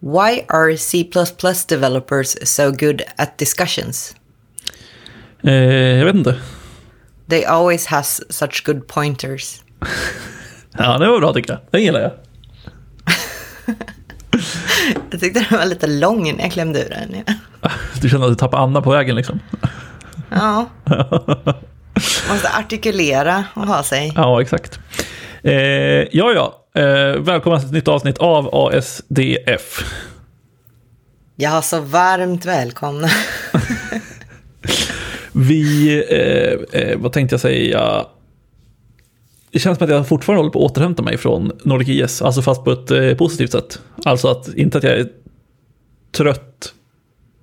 Why are C++ developers so good at discussions? Eh, jag vet inte. They always has such good pointers. Ja, det var bra tycker jag. Det gillar jag. Jag tyckte den var lite lång när jag klämde ur den. Ja. Du känner att du tappar Anna på vägen liksom. ja. Måste artikulera och ha sig. Ja, exakt. Eh, ja, ja. Eh, välkomna till ett nytt avsnitt av ASDF. Ja, så varmt välkomna. Vi, eh, eh, vad tänkte jag säga? Det känns som att jag fortfarande håller på att återhämta mig från Nordic IS, alltså fast på ett eh, positivt sätt. Alltså att, inte att jag är trött,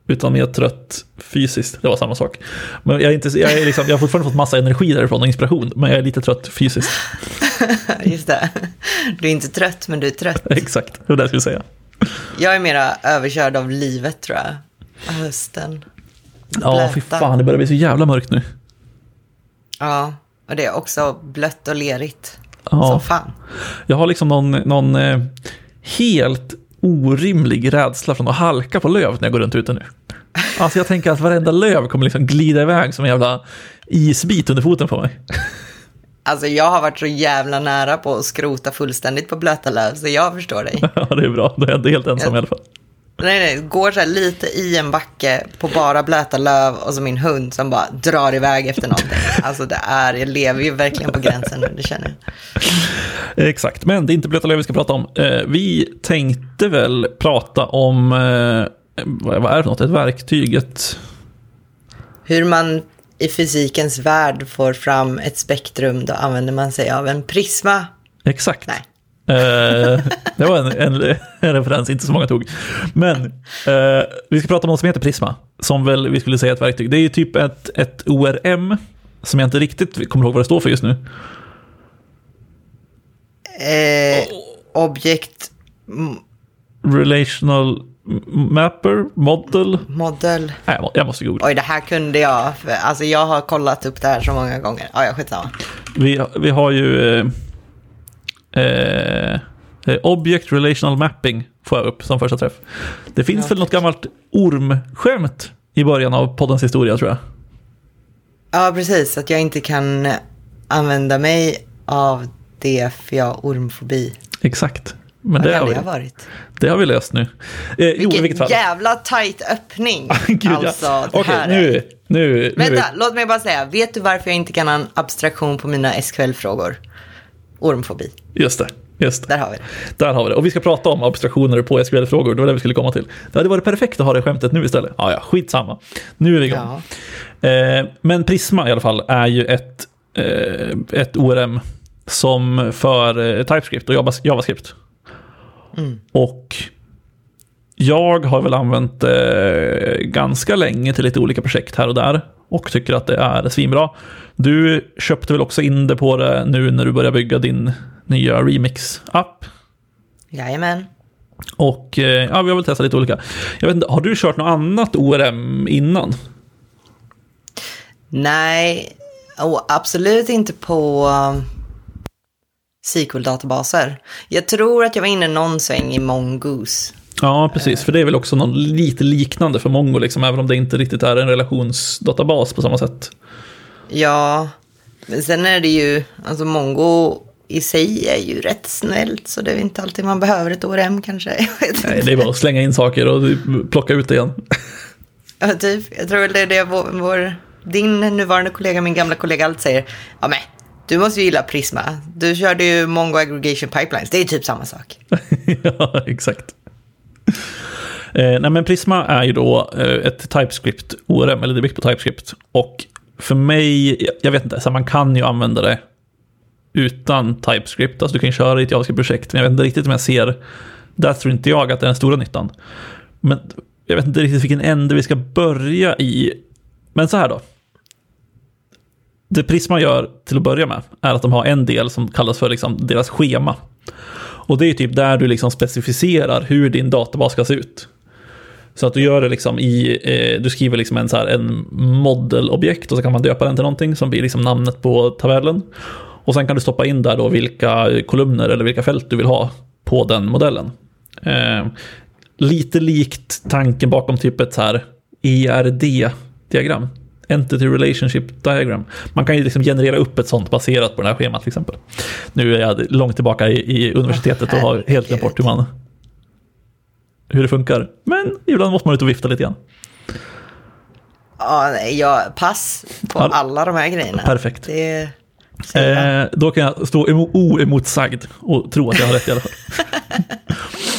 utan mer trött fysiskt. Det var samma sak. Men jag, är inte, jag, är liksom, jag har fortfarande fått massa energi därifrån och inspiration, men jag är lite trött fysiskt. Just det. Du är inte trött, men du är trött. Exakt, det var det jag skulle säga. Jag är mera överkörd av livet, tror jag. Av hösten. Ja, fy fan, det börjar bli så jävla mörkt nu. Ja, och det är också blött och lerigt. Ja. Som fan. Jag har liksom någon, någon eh, helt orimlig rädsla från att halka på löv när jag går runt ute nu. Alltså jag tänker att varenda löv kommer liksom glida iväg som en jävla isbit under foten på mig. Alltså jag har varit så jävla nära på att skrota fullständigt på blöta löv, så jag förstår dig. Ja, det är bra. Då är jag inte helt ensam i alla fall. Nej, nej, går så här lite i en backe på bara blöta löv och så min hund som bara drar iväg efter någonting. Alltså det är, jag lever ju verkligen på gränsen nu, det känner jag. Exakt, men det är inte blöta löv vi ska prata om. Eh, vi tänkte väl prata om, eh, vad är det för något? Ett verktyg, ett... Hur man i fysikens värld får fram ett spektrum, då använder man sig av en prisma. Exakt. Nej. Eh, det var en, en, en referens inte så många tog. Men eh, vi ska prata om något som heter Prisma, som väl vi skulle säga är ett verktyg. Det är ju typ ett, ett ORM, som jag inte riktigt kommer ihåg vad det står för just nu. Eh, objekt, m- Relational Mapper, Model. model. Nej, jag må- jag måste googla. Oj, det här kunde jag. Alltså jag har kollat upp det här så många gånger. Ja, ja, skitsamma. Vi, vi har ju eh, eh, eh, Object Relational Mapping får jag upp som första träff. Det finns Ja. väl något gammalt ormskämt i början av poddens historia tror jag. Ja, precis. Att jag inte kan använda mig av det för jag har ormfobi. Exakt. Men det kan har, det vi, ha varit? det har vi löst nu. Eh, jo, Vilken vilket fall. jävla tajt öppning. Gud, ja. alltså, det Okej, här är... nu, nu, nu. Vänta, låt mig bara säga. Vet du varför jag inte kan ha en abstraktion på mina SQL-frågor? Ormfobi. Just det. Just det. Där har vi det. Där har vi det. Och vi ska prata om abstraktioner på SQL-frågor. Det var det vi skulle komma till. Det hade varit perfekt att ha det skämtet nu istället. Ja, ja, skitsamma. Nu är vi igång. Ja. Eh, men Prisma i alla fall är ju ett, eh, ett ORM som för eh, TypeScript och Java- JavaScript. Och jag har väl använt det ganska länge till lite olika projekt här och där. Och tycker att det är svinbra. Du köpte väl också in det på det nu när du börjar bygga din nya Remix-app. Jajamän. Och eh, ja, vi har väl testat lite olika. Jag vet inte, har du kört något annat ORM innan? Nej, oh, absolut inte på SQL-databaser. Jag tror att jag var inne någon sväng i Mongoose. Ja, precis. För det är väl också något lite liknande för Mongo, liksom, även om det inte riktigt är en relationsdatabas på samma sätt. Ja, men sen är det ju, alltså Mongo i sig är ju rätt snällt, så det är inte alltid man behöver ett ORM kanske. Nej, det är bara att slänga in saker och plocka ut det igen. Ja, typ. Jag tror väl det är det vår, vår, din nuvarande kollega, min gamla kollega, alltid säger. Ja, men du måste ju gilla Prisma. Du körde ju Mongo Aggregation Pipelines. Det är typ samma sak. ja, exakt. Eh, nej, men Prisma är ju då eh, ett TypeScript-ORM, eller det är byggt på TypeScript. Och för mig, jag- jag vet inte, så man kan ju använda det utan TypeScript. Alltså du kan ju köra i ett JavaScript-projekt, men jag vet inte riktigt om jag ser, där tror inte jag att det är den stora nyttan. Men jag vet inte riktigt vilken ände vi ska börja i. Men så här då. Det Prisma gör till att börja med är att de har en del som kallas för liksom deras schema. Och det är typ där du liksom specificerar hur din databas ska se ut. Så att du gör det liksom i, eh, du skriver liksom en, så här, en modelobjekt och så kan man döpa den till någonting som blir liksom namnet på tabellen. Och sen kan du stoppa in där då vilka kolumner eller vilka fält du vill ha på den modellen. Eh, lite likt tanken bakom typ ett så här ERD-diagram. Entity Relationship Diagram. Man kan ju liksom generera upp ett sånt baserat på det här schemat till exempel. Nu är jag långt tillbaka i, i universitetet och har helt glömt bort hur man hur det funkar. Men ibland måste man ut och vifta lite grann. Ja, jag pass på Ja, alla de här grejerna. perfekt. Det. Eh, då kan jag stå emo- oemotsagd och tro att jag har rätt i alla fall.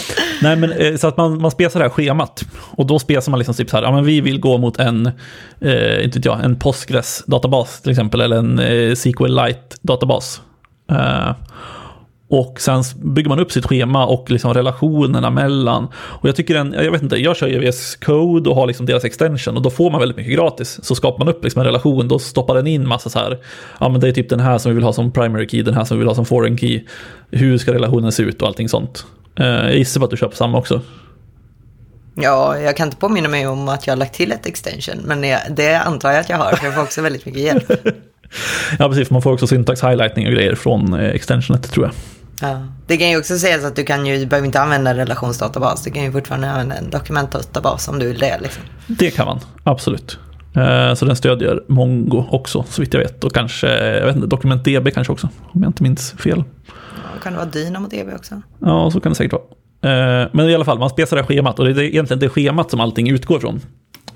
Nej, men eh, så att man, man spesar det här schemat. Och då spesar man liksom typ så här, ja men vi vill gå mot en, eh, inte vet jag, en Postgres-databas till exempel, eller en eh, SQLite-databas. Eh, och sen bygger man upp sitt schema och liksom relationerna mellan. Och jag tycker en, jag vet inte, jag kör ju VS Code och har liksom deras extension och då får man väldigt mycket gratis. Så skapar man upp liksom en relation, då stoppar den in massa så här, ja men det är typ den här som vi vill ha som primary key, den här som vi vill ha som foreign key. Hur ska relationen se ut och allting sånt. Eh, jag gissar på att du köper samma också. Ja, jag kan inte påminna mig om att jag har lagt till ett extension, men det antar jag att jag har, för jag får också väldigt mycket hjälp. Ja precis, för man får också syntax highlighting och grejer från eh, extensionet tror jag. Ja. Det kan ju också sägas att du kan ju, du behöver inte använda en relationsdatabas, du kan ju fortfarande använda en dokumentdatabas om du vill det. Liksom. Det kan man, absolut. Eh, Så den stödjer Mongo också, så vitt jag vet. Och kanske, jag vet inte, DocumentDB kanske också, om jag inte minns fel. Kan det vara Dynamo DB också? Ja, så kan det säkert vara. Eh, Men i alla fall, man spesar det här schemat och det är egentligen det schemat som allting utgår från.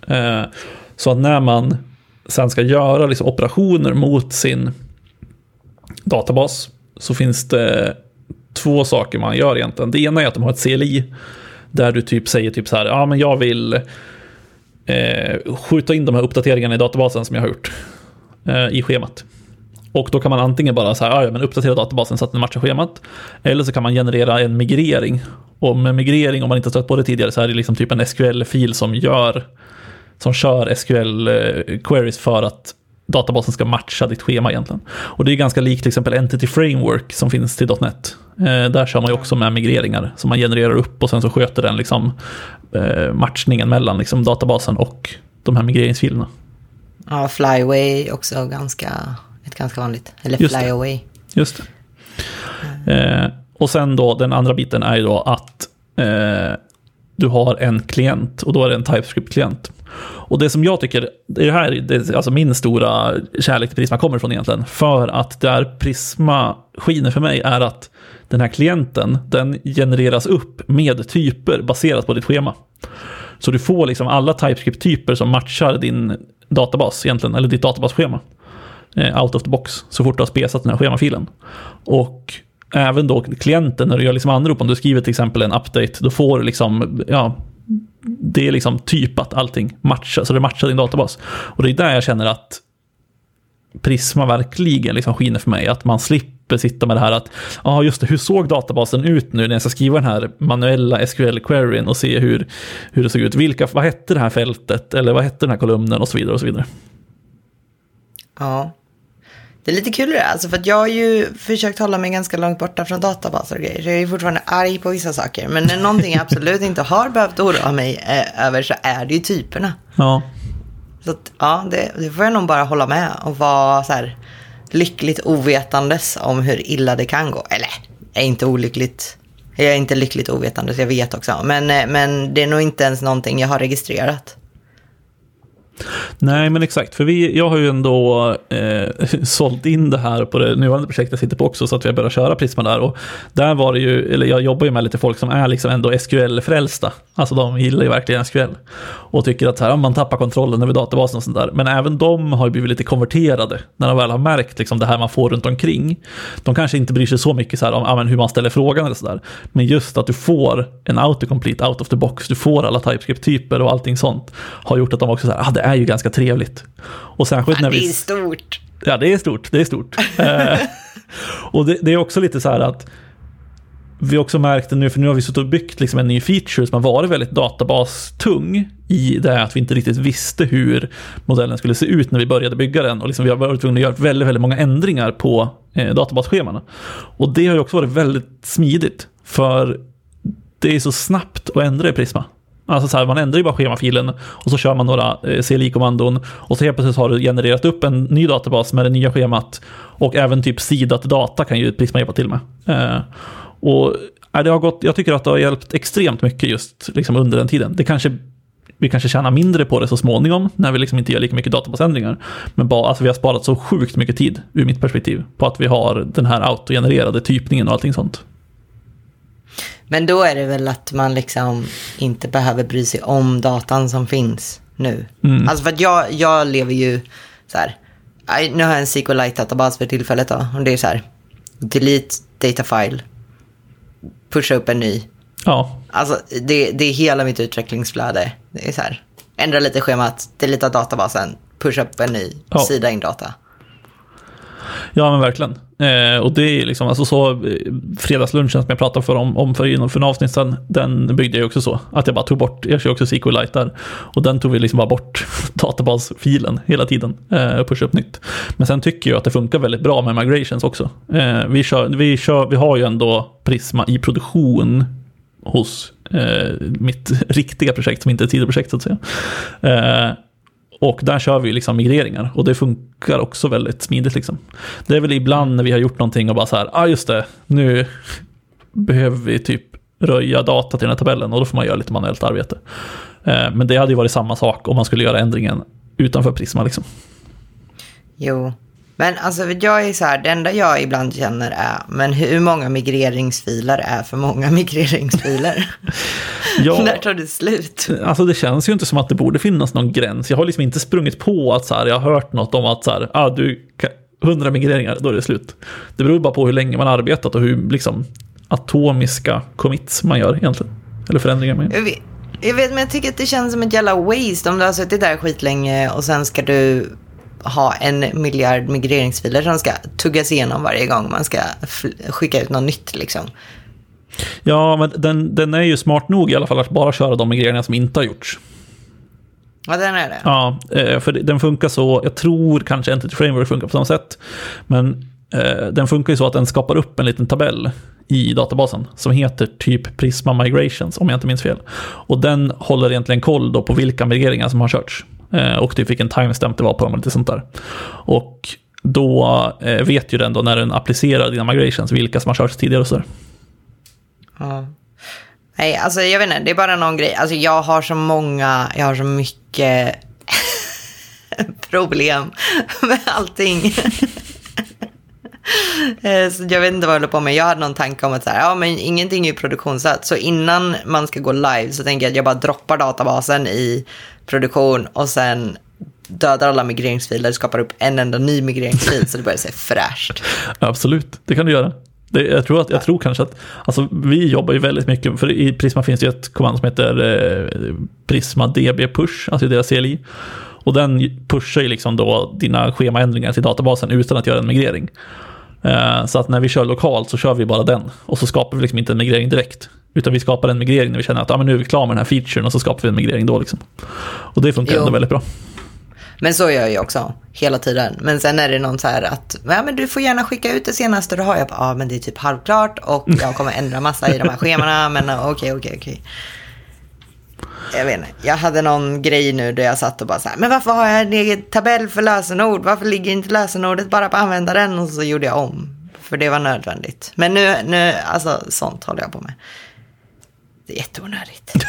Eh, Så att när man sen ska göra liksom operationer mot sin databas så finns det två saker man gör egentligen. Det ena är att de har ett CLI där du typ säger typ så här, ja men jag vill eh, skjuta in de här uppdateringarna i databasen som jag har gjort eh, i schemat. Och då kan man antingen bara så här, ah, ja, men uppdatera databasen så att den matchar schemat. Eller så kan man generera en migrering. Och med migrering, om man inte har stött på det tidigare, så är det liksom typ en SQL-fil som gör som kör SQL-queries eh, för att databasen ska matcha ditt schema egentligen. Och det är ganska likt till exempel Entity Framework som finns till .NET. Eh, där kör man ju också med migreringar som man genererar upp och sen så sköter den liksom, eh, matchningen mellan liksom, databasen och de här migreringsfilerna. Ja, Flyway också ganska, ett ganska vanligt. Eller Just det. Flyaway. Just det. Eh, och sen då den andra biten är ju då att eh, du har en klient och då är det en TypeScript-klient. Och det som jag tycker, det är det här, det är alltså min stora kärlek till Prisma kommer ifrån egentligen. För att där Prisma skiner för mig är att den här klienten, den genereras upp med typer baserat på ditt schema. Så du får liksom alla TypeScript-typer som matchar din databas egentligen, eller ditt databasschema. Eh, out of the box, så fort du har spesat den här schemafilen. Och även då klienten, när du gör liksom anrop, om du skriver till exempel en update, då får du liksom, ja, det är liksom typat allting, matcha, så det matchar din databas. Och det är där jag känner att Prisma verkligen liksom skiner för mig, att man slipper sitta med det här att, ja ah, just det, hur såg databasen ut nu när jag ska skriva den här manuella SQL-queryn och se hur, hur det såg ut, vilka, vad hette det här fältet, eller vad hette den här kolumnen och så vidare och så vidare. Ja. Det är lite kul det där, alltså för att jag har ju försökt hålla mig ganska långt borta från databaser och grejer. Så jag är ju fortfarande arg på vissa saker. Men när någonting jag absolut inte har behövt oroa mig eh, över så är det ju typerna. Ja, Så att, ja, det, det får jag nog bara hålla med och vara så här lyckligt ovetandes om hur illa det kan gå. Eller, är inte olyckligt. Jag är inte lyckligt ovetandes, jag vet också. Men, eh, men det är nog inte ens någonting jag har registrerat. Nej, men exakt. För vi, jag har ju ändå eh, sålt in det här på det nuvarande projektet jag sitter på också, så att vi har börjat köra Prisma där. Och där var det ju, eller jag jobbar ju med lite folk som är liksom ändå SQL-frälsta. Alltså de gillar ju verkligen SQL. Och tycker att så här, man tappar kontrollen över databasen och sånt där. Men även de har ju blivit lite konverterade när de väl har märkt liksom det här man får runt omkring. De kanske inte bryr sig så mycket så här om ja, men hur man ställer frågan eller sådär. Men just att du får en autocomplete out of the box, du får alla TypeScript-typer och allting sånt, har gjort att de också säger, ah, det är ju ganska trevligt. Och särskilt när Det vi... är stort. Ja, det är stort. Det är stort. Eh, och det, det är också lite så här att vi också märkte nu, för nu har vi suttit och byggt liksom en ny feature som har varit väldigt databastung i det att vi inte riktigt visste hur modellen skulle se ut när vi började bygga den. Och liksom vi har varit tvungna att göra väldigt, väldigt många ändringar på eh, databasschemana. Och det har ju också varit väldigt smidigt, för det är så snabbt att ändra i Prisma. Alltså så här, man ändrar ju bara schemafilen och så kör man några eh, CLI-kommandon och så helt plötsligt har du genererat upp en ny databas med det nya schemat och även typ sidat data kan ju Prisma hjälpa till med. Eh, och eh, det har gått, jag tycker att det har hjälpt extremt mycket just liksom under den tiden. Det kanske, vi kanske tjänar mindre på det så småningom när vi liksom inte gör lika mycket databasändringar. Men bara, alltså vi har sparat så sjukt mycket tid ur mitt perspektiv på att vi har den här autogenererade typningen och allting sånt. Men då är det väl att man liksom inte behöver bry sig om datan som finns nu. Mm. Alltså för att jag, jag lever ju så här. Nu har jag en SQLite-databas för tillfället då. Och det är så här. Delete data file. Pusha upp en ny. Ja, Alltså det, det är hela mitt utvecklingsflöde. Det är så här. Ändra lite schemat. Delita databasen. Pusha upp en ny. Ja. Sida in data. Ja, men verkligen. Eh, och det är liksom, alltså så, eh, fredagslunchen som jag pratade för om, om för, för en avsnitt sedan, den byggde jag också så. Att jag bara tog bort, jag kör också SQLite där. Och den tog vi liksom bara bort databasfilen hela tiden eh, och pushade upp nytt. Men sen tycker jag att det funkar väldigt bra med migrations också. Eh, vi, kör, vi, kör, vi har ju ändå Prisma i produktion hos eh, mitt riktiga projekt som inte är ett sidoprojekt så att säga. Eh, och där kör vi liksom migreringar och det funkar också väldigt smidigt. Liksom. Det är väl ibland när vi har gjort någonting och bara så här, ah just det, nu behöver vi typ röja data till den här tabellen och då får man göra lite manuellt arbete. Eh, Men det hade ju varit samma sak om man skulle göra ändringen utanför Prisma. Liksom. Jo. Men alltså jag är så här, det enda jag ibland känner är, men hur många migreringsfiler är för många migreringsfiler? Ja. När tar det slut? Alltså det känns ju inte som att det borde finnas någon gräns. Jag har liksom inte sprungit på att så här, jag har hört något om att så här, ah, du, kan- 100 migreringar, då är det slut. Det beror bara på hur länge man har arbetat och hur liksom, atomiska commits man gör egentligen. Eller förändringar man gör. Jag vet, jag vet, men jag tycker att det känns som ett jävla waste om du har suttit där skitlänge och sen ska du ha en miljard migreringsfiler som ska tuggas igenom varje gång man ska skicka ut något nytt liksom. Ja, men den, den är ju smart nog i alla fall att bara köra de migreringar som inte har gjorts. Ja, den är det. Ja, eh, för den funkar så, jag tror kanske Entity Framework funkar på samma sätt, men eh, den funkar ju så att den skapar upp en liten tabell i databasen som heter typ Prisma Migrations, om jag inte minns fel. Och den håller egentligen koll då på vilka migreringar som har körts. Eh, och typ vilken timestamp det var på dem och lite sånt där. Och då eh, vet ju den då när den applicerar dina migrations vilka som har körts tidigare och så där. Ja. Nej, alltså jag vet inte, det är bara någon grej. Alltså jag har så många, jag har så mycket problem med allting. Eh, så jag vet inte vad jag håller på med. Jag hade någon tanke om att så här, ja, men ingenting är ju produktionssatt. Så innan man ska gå live så tänker jag att jag bara droppar databasen i produktion och sen dödar alla migreringsfiler, skapar upp en enda ny migreringsfil så det börjar se fräscht. Absolut, det kan du göra. Det, jag, tror att, jag tror kanske att, alltså vi jobbar ju väldigt mycket, för i Prisma finns det ju ett kommando som heter eh, Prisma DB Push, alltså deras CLI. Och den pushar ju liksom då dina schemaändringar till databasen utan att göra en migrering. Eh, så att när vi kör lokalt så kör vi bara den. Och så skapar vi liksom inte en migrering direkt. Utan vi skapar en migrering när vi känner att ah, men nu är vi klara med den här featuren och så skapar vi en migrering då. Liksom. Och det funkar Jo. ändå väldigt bra. Men så gör jag också, hela tiden. Men sen är det någon så här att, ja men du får gärna skicka ut det senaste du har. Jag bara, ja men det är typ halvklart och jag kommer ändra massa i de här schemana, men okej, okej, okej. Jag vet inte, jag hade någon grej nu där jag satt och bara så här, men varför har jag en egen tabell för lösenord? Varför ligger inte lösenordet bara på användaren? Och så gjorde jag om, för det var nödvändigt. Men nu, nu alltså sånt håller jag på med. Det är jätteonödigt.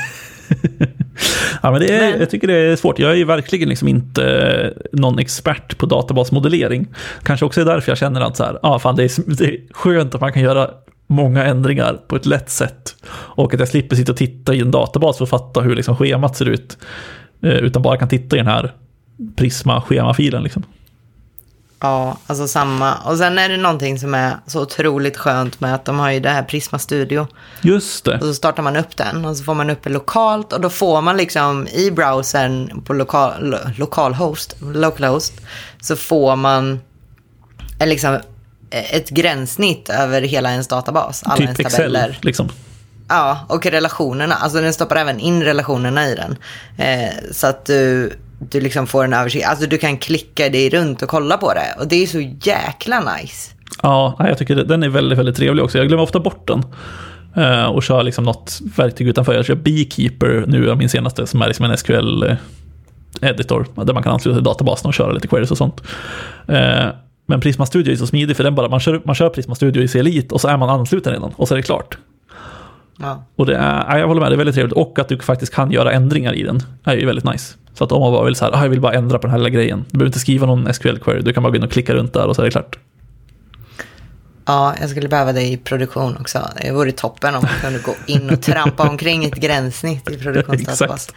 Ja, men det är, Men- Jag tycker det är svårt. Jag är ju verkligen liksom inte eh, någon expert på databasmodellering. Kanske också är därför jag känner att så här, ah, fan, det, är, det är skönt att man kan göra många ändringar på ett lätt sätt. Och att jag slipper sitta och titta i en databas för att fatta hur liksom schemat ser ut. Eh, Utan bara kan titta i den här Prisma-schemafilen. Liksom. Ja, alltså samma. Och sen är det någonting som är så otroligt skönt med att de har ju det här Prisma Studio. Just det. Och så startar man upp den och så får man upp det lokalt och då får man liksom i browsern på lokal, lo, lokalhost, localhost, så får man eh, liksom eh, ett gränssnitt över hela ens databas. Alla ens Typ Excel. tabeller. Liksom. Ja, och relationerna. Alltså den stoppar även in relationerna i den. Eh, så att du, du liksom får en översikt. Alltså du kan klicka dig runt och kolla på det. Och det är så jäkla nice. Ja, jag tycker den är väldigt, väldigt trevlig också. Jag glömmer ofta bort den. Eh, och kör liksom något verktyg utanför. Jag kör Beekeeper nu, min senaste, som är liksom en SQL-editor. Där man kan ansluta till databasen och köra lite queries och sånt. Eh, men Prisma Studio är så smidig för den bara, man kör, man kör Prisma Studio i Elite och så är man ansluten redan och så är det klart. Ja. Och det är, jag håller med, det är väldigt trevligt. Och att du faktiskt kan göra ändringar i den är ju väldigt nice. Så att om man bara vill så här, ah, jag vill bara ändra på den här lilla grejen. Du behöver inte skriva någon SQL-query, du kan bara gå in och klicka runt där och så är det klart. Ja, jag skulle behöva det i produktion också. Det vore toppen om man kunde gå in och trampa omkring ett gränssnitt i produktionsdatabas.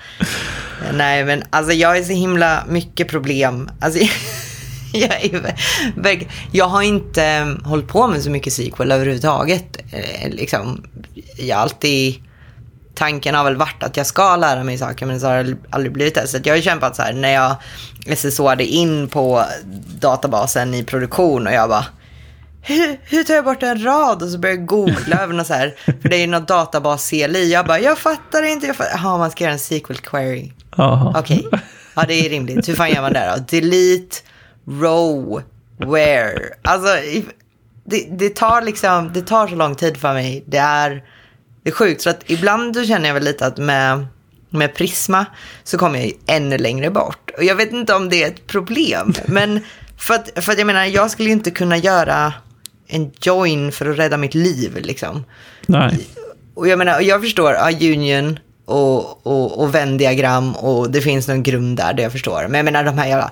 Nej, men alltså jag har så himla mycket problem. Alltså, jag, är, jag har inte mm, hållit på med så mycket SQL överhuvudtaget. Eh, liksom, jag har alltid... Tanken har väl varit att jag ska lära mig saker, men så har det aldrig blivit det. Så jag har kämpat så här, när jag SSO-ade in på databasen i produktion och jag bara hur, hur, tar jag bort en rad? Och så börjar jag googla över något så här. För det är något databas CLI. Jag bara, jag fattar inte. Jag fattar. Jaha, man ska göra en SQL query. Okej. Okay. Ja, det är rimligt. Hur fan gör man det då? Delete, row, where. Alltså, det, det, tar liksom, det tar så lång tid för mig. Det är, det är sjukt. Så att ibland då känner jag väl lite att med, med Prisma så kommer jag ännu längre bort. Och jag vet inte om det är ett problem. Men för att, för att jag menar, jag skulle ju inte kunna göra en join för att rädda mitt liv. Liksom. Nej. Och jag menar, jag förstår, ja, union och, och, och vändiagram och det finns någon grund där, det jag förstår. Men jag menar de här jävla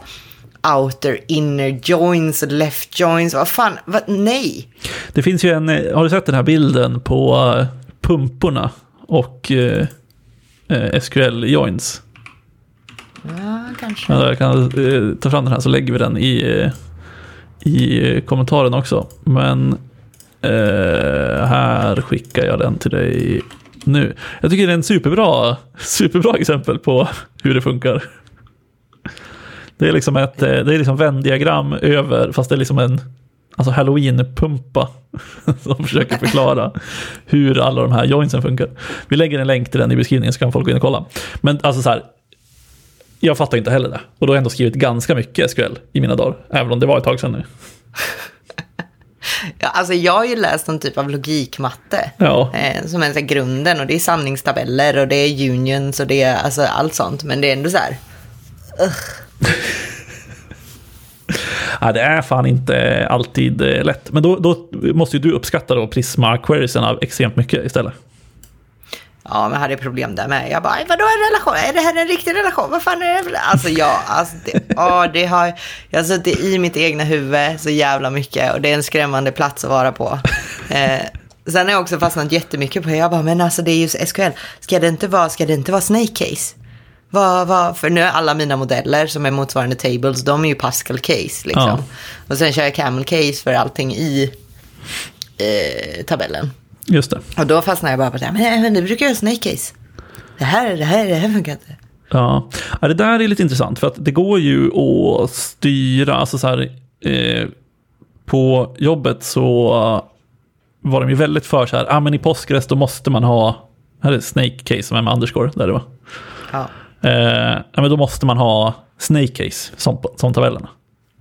outer, inner joins, left joins, vad fan, vad, nej. Det finns ju en, har du sett den här bilden på uh, pumporna och uh, uh, SQL joins? Ja, kanske. Ja, jag kan ta fram den här så lägger vi den i i kommentaren också. Men eh, här skickar jag den till dig nu. Jag tycker det är en superbra, superbra exempel på hur det funkar. Det är liksom ett det är liksom vändiagram över, fast det är liksom en alltså halloween-pumpa som försöker förklara hur alla de här joinsen funkar. Vi lägger en länk till den i beskrivningen så kan folk gå in och kolla. Men alltså så här, jag fattar inte heller det. Och då har jag ändå skrivit ganska mycket SQL i mina dagar. Även om det var ett tag sedan nu. ja, alltså jag har ju läst någon typ av logikmatte. Ja. Eh, som är så grunden. Och det är sanningstabeller och det är unions och det är alltså allt sånt. Men det är ändå så här. ja, det är fan inte alltid eh, lätt. Men då, då måste ju du uppskatta då Prisma-queriesen extremt mycket istället. Ja, men jag hade problem där med. Jag bara, vadå en relation? Är det här en riktig relation? Vad fan är det? Alltså, ja, alltså, det, oh, det har jag har suttit i mitt egna huvud så jävla mycket och det är en skrämmande plats att vara på. Eh, sen har jag också fastnat jättemycket på, jag bara, men alltså det är ju SQL. Ska det inte vara, ska det inte vara Snake Case? Vad, vad, för nu är alla mina modeller som är motsvarande tables, de är ju Pascal Case liksom. Ja. Och sen kör jag Camel Case för allting i eh, tabellen. Just det. Och då fastnade jag bara på det. Men, men du brukar göra snake case. Det här, det här, det här funkar inte. Ja. ja, det där är lite intressant. För att det går ju att styra, alltså så här, eh, på jobbet så var de ju väldigt för så här, ah, men i Postgres då måste man ha, här är Snake Case som är med underscore, där det var. Ja. Eh, men då måste man ha Snake Case som, som tabellerna.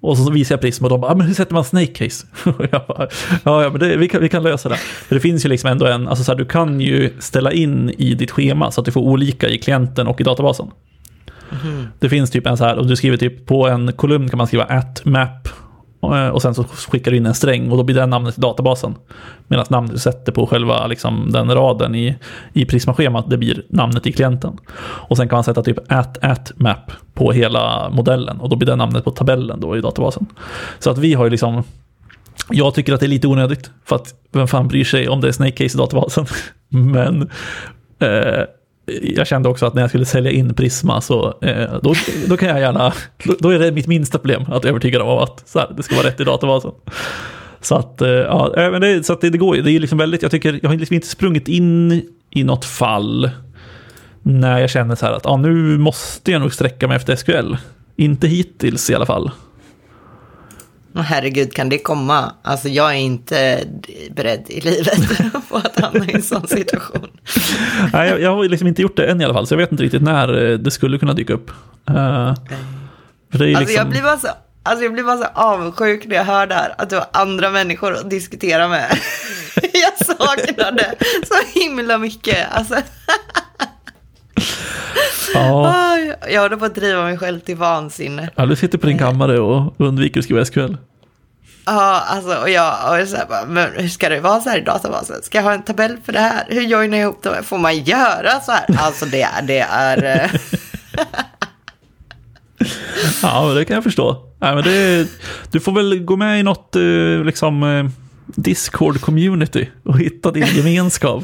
Och så visar jag Prism och de bara, ah, men hur sätter man snake case? Och jag bara, ja, ja, men det, vi, kan, vi kan lösa det. För det finns ju liksom ändå en, alltså så här, du kan ju ställa in i ditt schema så att du får olika i klienten och i databasen. Mm. Det finns typ en så här, och du skriver typ på en kolumn kan man skriva at map Eh, och sen så skickar du in en sträng och då blir det namnet i databasen. Medan namnet du sätter på själva liksom, den raden i, i Prisma-schemat, det blir namnet i klienten. Och sen kan man sätta typ at, at map på hela modellen och då blir det namnet på tabellen då i databasen. Så att vi har ju liksom jag tycker att det är lite onödigt, för att vem fan bryr sig om det är Snake Case i databasen? Men eh, jag kände också att när jag skulle sälja in Prisma så eh, då, då kan jag gärna, då är det mitt minsta problem att övertyga dem om att så här, det ska vara rätt i databasen. Så att, eh, ja, eh, men det, så att det, det går det är liksom väldigt, jag tycker, jag har liksom inte sprungit in i något fall när jag känner så här att ah, nu måste jag nog sträcka mig efter SQL. Inte hittills i alla fall. Herregud, kan det komma? Alltså jag är inte beredd i livet på att hamna i en sån situation. Nej, jag, jag har liksom inte gjort det än i alla fall, så jag vet inte riktigt när eh, det skulle kunna dyka upp. Uh, alltså, liksom... jag blir bara så, alltså jag blir bara så avundsjuk när jag hör det här, att du har andra människor att diskutera med. jag saknar det så himla mycket. Alltså. Ja. Jag håller på att driva mig själv till vansinne. Ja, du sitter på din kammare och undviker att skriva SQL. Ja, alltså och jag, och så här bara, men hur ska det vara så här i databasen? Ska jag ha en tabell för det här? Hur joinar jag ihop det? Får man göra så här? Alltså det, är- det är... eh, Ja, men det kan jag förstå. Nej, men det, du får väl gå med i något eh, liksom, eh, Discord-community och hitta din gemenskap.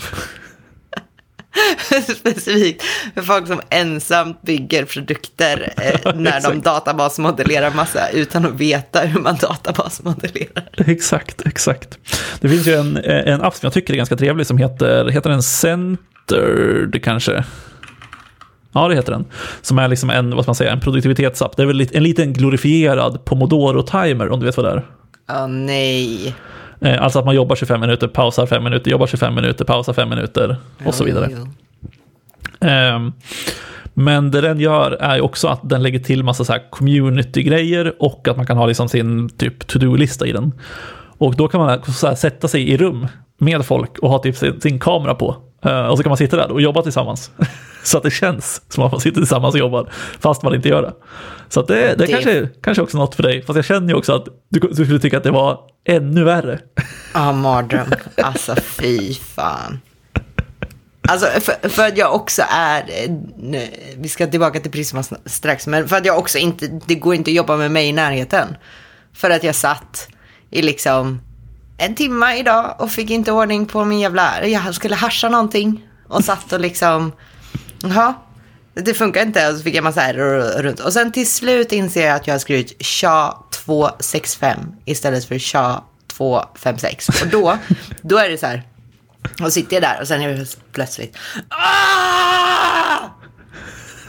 specifikt för folk som ensamt bygger produkter eh, när de databasmodellerar massa utan att veta hur man databasmodellerar. exakt, exakt. Det finns ju en, eh, en app som jag tycker är ganska trevlig som heter, heter den Centered kanske? Ja, det heter den. Som är liksom en, vad ska man säga, en produktivitetsapp. Det är väl en liten glorifierad Pomodoro-timer om du vet vad det är. Åh nej. Eh, Alltså att man jobbar 25 minuter, pausar 5 minuter, jobbar 25 minuter, pausar 5 minuter och så Jo, vidare. jo, Ehm, Men det den gör är också att den lägger till massa så här community-grejer och att man kan ha liksom sin typ to-do-lista i den. Och då kan man så sätta sig i rum med folk och ha typ sin, sin kamera på. Eh, Och så kan man sitta där och jobba tillsammans. Så att det känns som att man sitter tillsammans och jobbar, fast man inte gör det. Så det, det, Det- kanske, kanske också är något för dig. Fast jag känner ju också att du, du skulle tycka att det var ännu värre. Ja, mardröm. Alltså fy fan. Alltså för, för att jag också är, nu- vi ska tillbaka till Prisma strax, men för att jag också inte, det går inte att jobba med mig i närheten. För att jag satt i liksom en timme idag och fick inte ordning på min jävla, jag skulle hascha någonting och satt och liksom, jaha, det funkar inte. Och så fick jag massa error runt. Och sen till slut inser jag att jag har skrivit SHA-265 istället för SHA-256. Och då, då är det så här. Och sitter jag där och sen är det plötsligt Aah!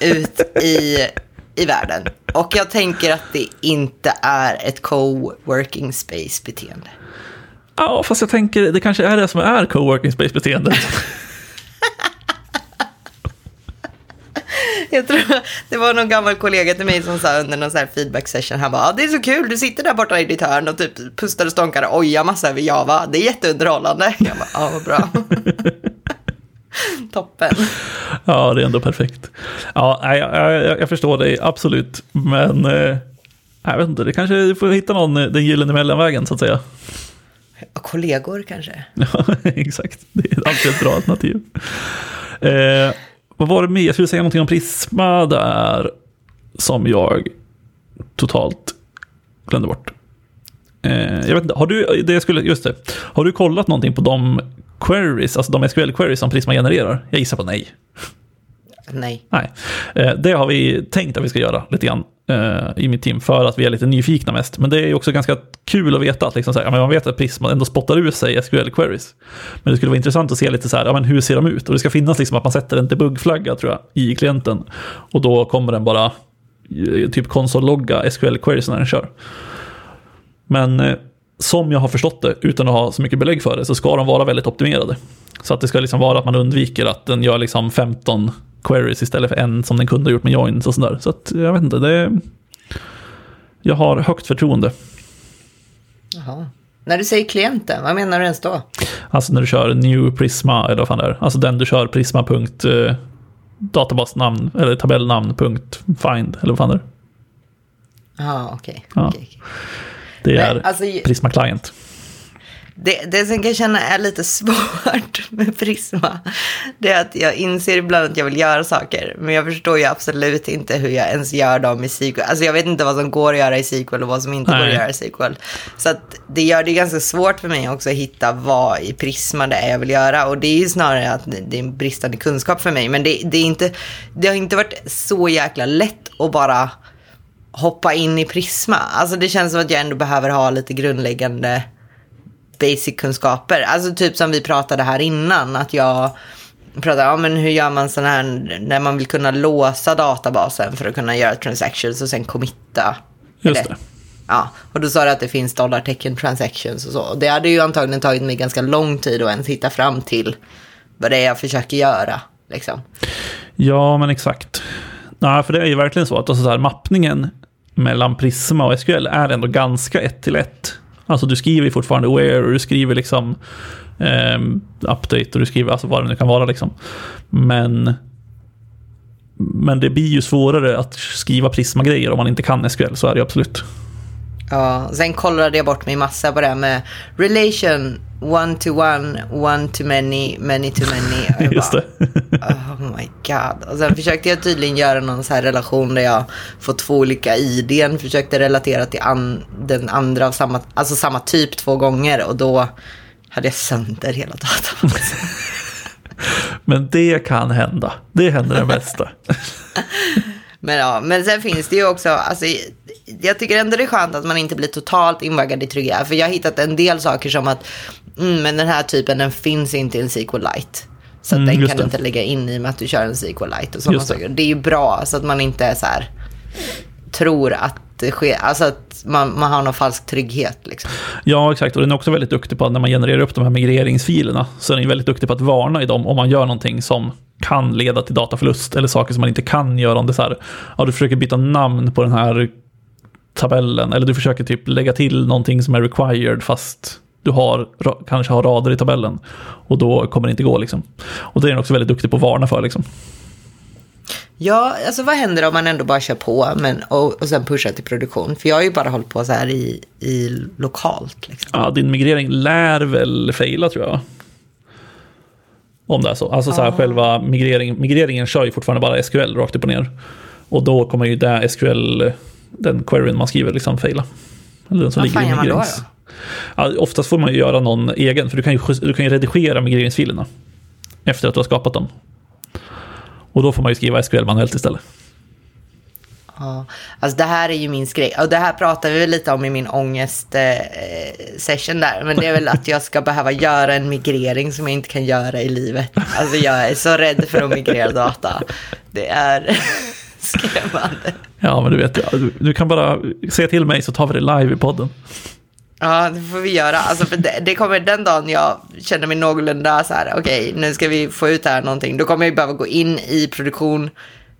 ut i, i världen. Och jag tänker att det inte är ett co-working space beteende. Ja, fast jag tänker det kanske är det som är coworking space-beteendet. Jag tror det var någon gammal kollega till mig som sa under någon så här feedback session. Han bara, ah, det är så kul, du sitter där borta i ditt hörn och typ pustar och stånkar och ojar massa över Java. Det är jätteunderhållande. Jag bara, ja vad bra. Toppen. Ja, det är ändå perfekt. Ja, jag, jag, jag förstår dig absolut, men eh, jag vet inte, det kanske får hitta någon, eh, den gyllene mellanvägen så att säga. Och kollegor kanske. Ja, exakt. Det är alltid ett bra alternativ. Eh, vad var det mer? Jag skulle säga någonting om Prisma där som jag totalt glömde bort. Eh, jag vet inte, har du, det skulle, just det, har du kollat någonting på de queries, alltså de SQL-queries som Prisma genererar? Jag gissar på nej. Nej. Nej, Eh, det har vi tänkt att vi ska göra lite grann Eh, i mitt team för att vi är lite nyfikna mest. Men det är ju också ganska kul att veta att liksom så här, ja, men man vet att Prisma ändå spottar ur sig SQL-queries. Men det skulle vara intressant att se lite så här, ja, men hur ser de ut? Och det ska finnas liksom att man sätter en debug-flagga tror jag i klienten. Och då kommer den bara eh, typ konsol-logga SQL-queries när den kör. Men eh, som jag har förstått det, utan att ha så mycket belägg för det, så ska de vara väldigt optimerade. Så att det ska liksom vara att man undviker att den gör liksom 15 queries istället för en som den kunde ha gjort med joins och sådär. Så att jag vet inte, det... Jag har högt förtroende. Jaha. När du säger klienten, vad menar du ens då? Alltså när du kör new Prisma, eller vad fan det är. Alltså den du kör Prisma. punkt, eh, databasnamn, eller tabellnamn. punkt find, eller vad fan det är. Ja, okej. Ja. okej, okej. Det Nej, är alltså, Prisma Client. Det, det som kan känna är lite svårt med Prisma, det är att jag inser ibland att jag vill göra saker, men jag förstår ju absolut inte hur jag ens gör dem i SQL. Alltså jag vet inte vad som går att göra i SQL och vad som inte går Nej. att göra i SQL. Så att det gör det ganska svårt för mig också att hitta vad i Prisma det är jag vill göra. Och det är ju snarare att det är en bristande kunskap för mig. Men det, det, är inte, det har inte varit så jäkla lätt att bara hoppa in i Prisma. Alltså det känns som att jag ändå behöver ha lite grundläggande basic-kunskaper. Alltså typ som vi pratade här innan, att jag pratade om ja, men hur gör man sån här när man vill kunna låsa databasen för att kunna göra transactions och sen committa. Just det. Ja, och då sa du att det finns dollartecken transactions och så. Och det hade ju antagligen tagit mig ganska lång tid att ens hitta fram till vad det är jag försöker göra. Liksom. Ja, men exakt. Nej, för det är ju verkligen så att alltså så här, mappningen mellan Prisma och SQL är ändå ganska ett till ett. Alltså du skriver fortfarande where och du skriver liksom eh, update och du skriver alltså vad det nu kan vara liksom. Men, men det blir ju svårare att skriva Prisma-grejer om man inte kan SQL, så är det ju absolut. Ja, sen kollade jag bort mig massa på det här med relation, one to one, one to many, many to many. Just bara, det. Oh my god. Och sen försökte jag tydligen göra någon så här relation där jag får två olika IDn. Försökte relatera till an, den andra av samma, alltså samma typ två gånger. Och då hade jag sönder hela databasen. Men det kan hända. Det händer det mesta. Men ja, men sen finns det ju också, alltså, jag tycker ändå det är skönt att man inte blir totalt invaggad i trygghet. För jag har hittat en del saker som att, mm, men den här typen den finns inte i en SQLite. Så Mm, den kan du inte lägga in i och med att du kör en SQLite och sådana det. saker. Det är ju bra så att man inte är så här, tror att det sker, alltså att man, man har någon falsk trygghet liksom. Ja, exakt. Och den är också väldigt duktig på att när man genererar upp de här migreringsfilerna så är den väldigt duktig på att varna i dem om man gör någonting som kan leda till dataförlust eller saker som man inte kan göra om det så här. Ja, du försöker byta namn på den här tabellen eller du försöker typ lägga till någonting som är required fast du har, kanske har rader i tabellen och då kommer det inte gå liksom. Och det är den också väldigt duktig på att varna för liksom. Ja, alltså vad händer om man ändå bara kör på men, och, och sen pushar till produktion? För jag har ju bara hållit på så här i, i lokalt liksom. Ja, din migrering lär väl faila tror jag. Om det är så. Alltså så här, själva migreringen, migreringen kör ju fortfarande bara SQL rakt upp och ner. Och då kommer ju det SQL, den queryn man skriver, liksom faila. Eller den som Vad ligger fan gör man då, migrerings... Ja, oftast får man ju göra någon egen, för du kan ju, du kan ju redigera migreringsfilerna efter att du har skapat dem. Och då får man ju skriva SQL manuellt istället. Ja, alltså det här är ju min grej. Och det här pratar vi lite om i min ångest eh, session där. Men det är väl att jag ska behöva göra en migrering som jag inte kan göra i livet. Alltså jag är så rädd för att migrera data. Det är skrämmande. Ja, men du vet, ja, du, du kan bara säga till mig så tar vi det live i podden. Ja, det får vi göra. Alltså för det, det kommer den dagen jag känner mig någorlunda så här, okej, nu ska vi få ut här någonting. Då kommer jag behöva gå in i produktion,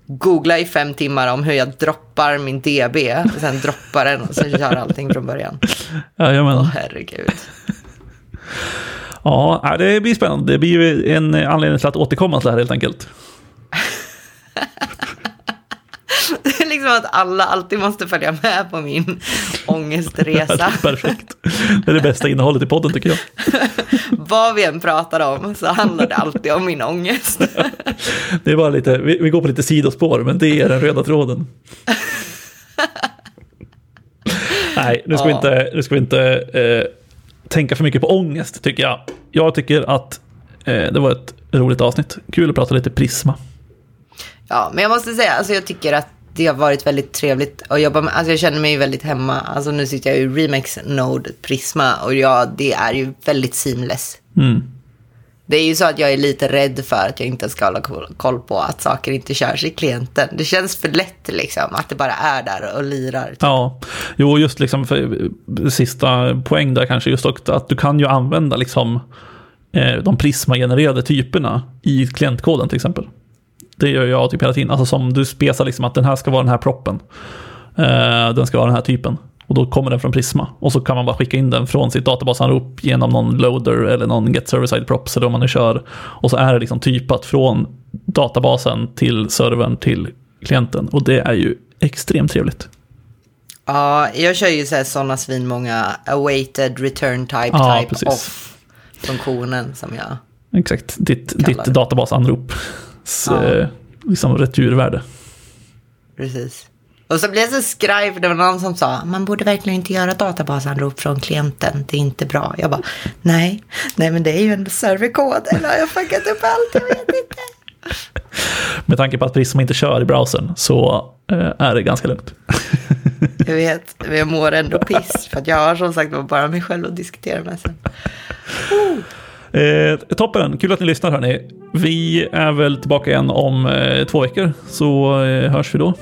googla i fem timmar om hur jag droppar min DB, och sen droppar den och sen kör allting från början. Jajamän. Åh herregud. Ja, ja, det blir spännande. Det blir ju en anledning till att återkomma till det här helt enkelt. Liksom att alla alltid måste följa med på min ångestresa. Perfekt. Det är det bästa innehållet i podden tycker jag. Vad vi än pratar om så handlar det alltid om min ångest. Det är bara lite, vi, vi går på lite sidospår, men det är den röda tråden. Nej, nu ska vi inte, nu ska vi inte eh, tänka för mycket på ångest tycker jag. Jag tycker att eh, det var ett roligt avsnitt. Kul att prata lite Prisma. Ja, men jag måste säga, alltså jag tycker att det har varit väldigt trevligt att jobba med. Alltså jag känner mig väldigt hemma. Alltså nu sitter jag i Remix Node Prisma och ja, det är ju väldigt seamless. Mm. Det är ju så att jag är lite rädd för att jag inte ska hålla koll- på att saker inte körs i klienten. Det känns för lätt liksom, att det bara är där och lirar. Ja, jo just liksom för eh, sista poäng där kanske just också att du kan ju använda liksom eh, de Prisma-genererade typerna i klientkoden till exempel. Det gör jag typ hela tiden. Alltså som du spesar liksom att den här ska vara den här proppen. Eh, den ska vara den här typen. Och då kommer den från Prisma. Och så kan man bara skicka in den från sitt databasanrop genom någon loader eller någon get server side props eller vad man nu kör. Och så är det liksom typat från databasen till servern till klienten. Och det är ju extremt trevligt. Ja, jag kör ju sådana svinmånga awaited return type Ja, type precis. off funktionen som jag... Exakt, ditt, Kallar ditt databasanrop. Ja. Ja. Liksom returvärde. Precis. Och så blev jag så skraj för det var någon som sa man borde verkligen inte göra databasanrop från klienten. Det är inte bra. Jag bara nej, nej men det är ju en serverkod. Eller har jag fuckat upp allt? Jag vet inte. Med tanke på att Prisma inte kör i browsern så eh, är det ganska lugnt. Jag vet, men jag mår ändå piss. För att jag har som sagt bara mig själv att diskutera med sen. Eh, toppen, kul att ni lyssnar hörni. Vi är väl tillbaka igen om eh, två veckor, så eh, hörs vi då.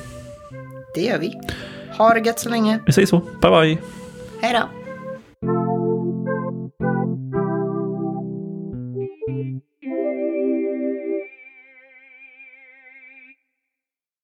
Det gör vi. Ha det gött så länge. Vi säger så, bye bye. Hej då.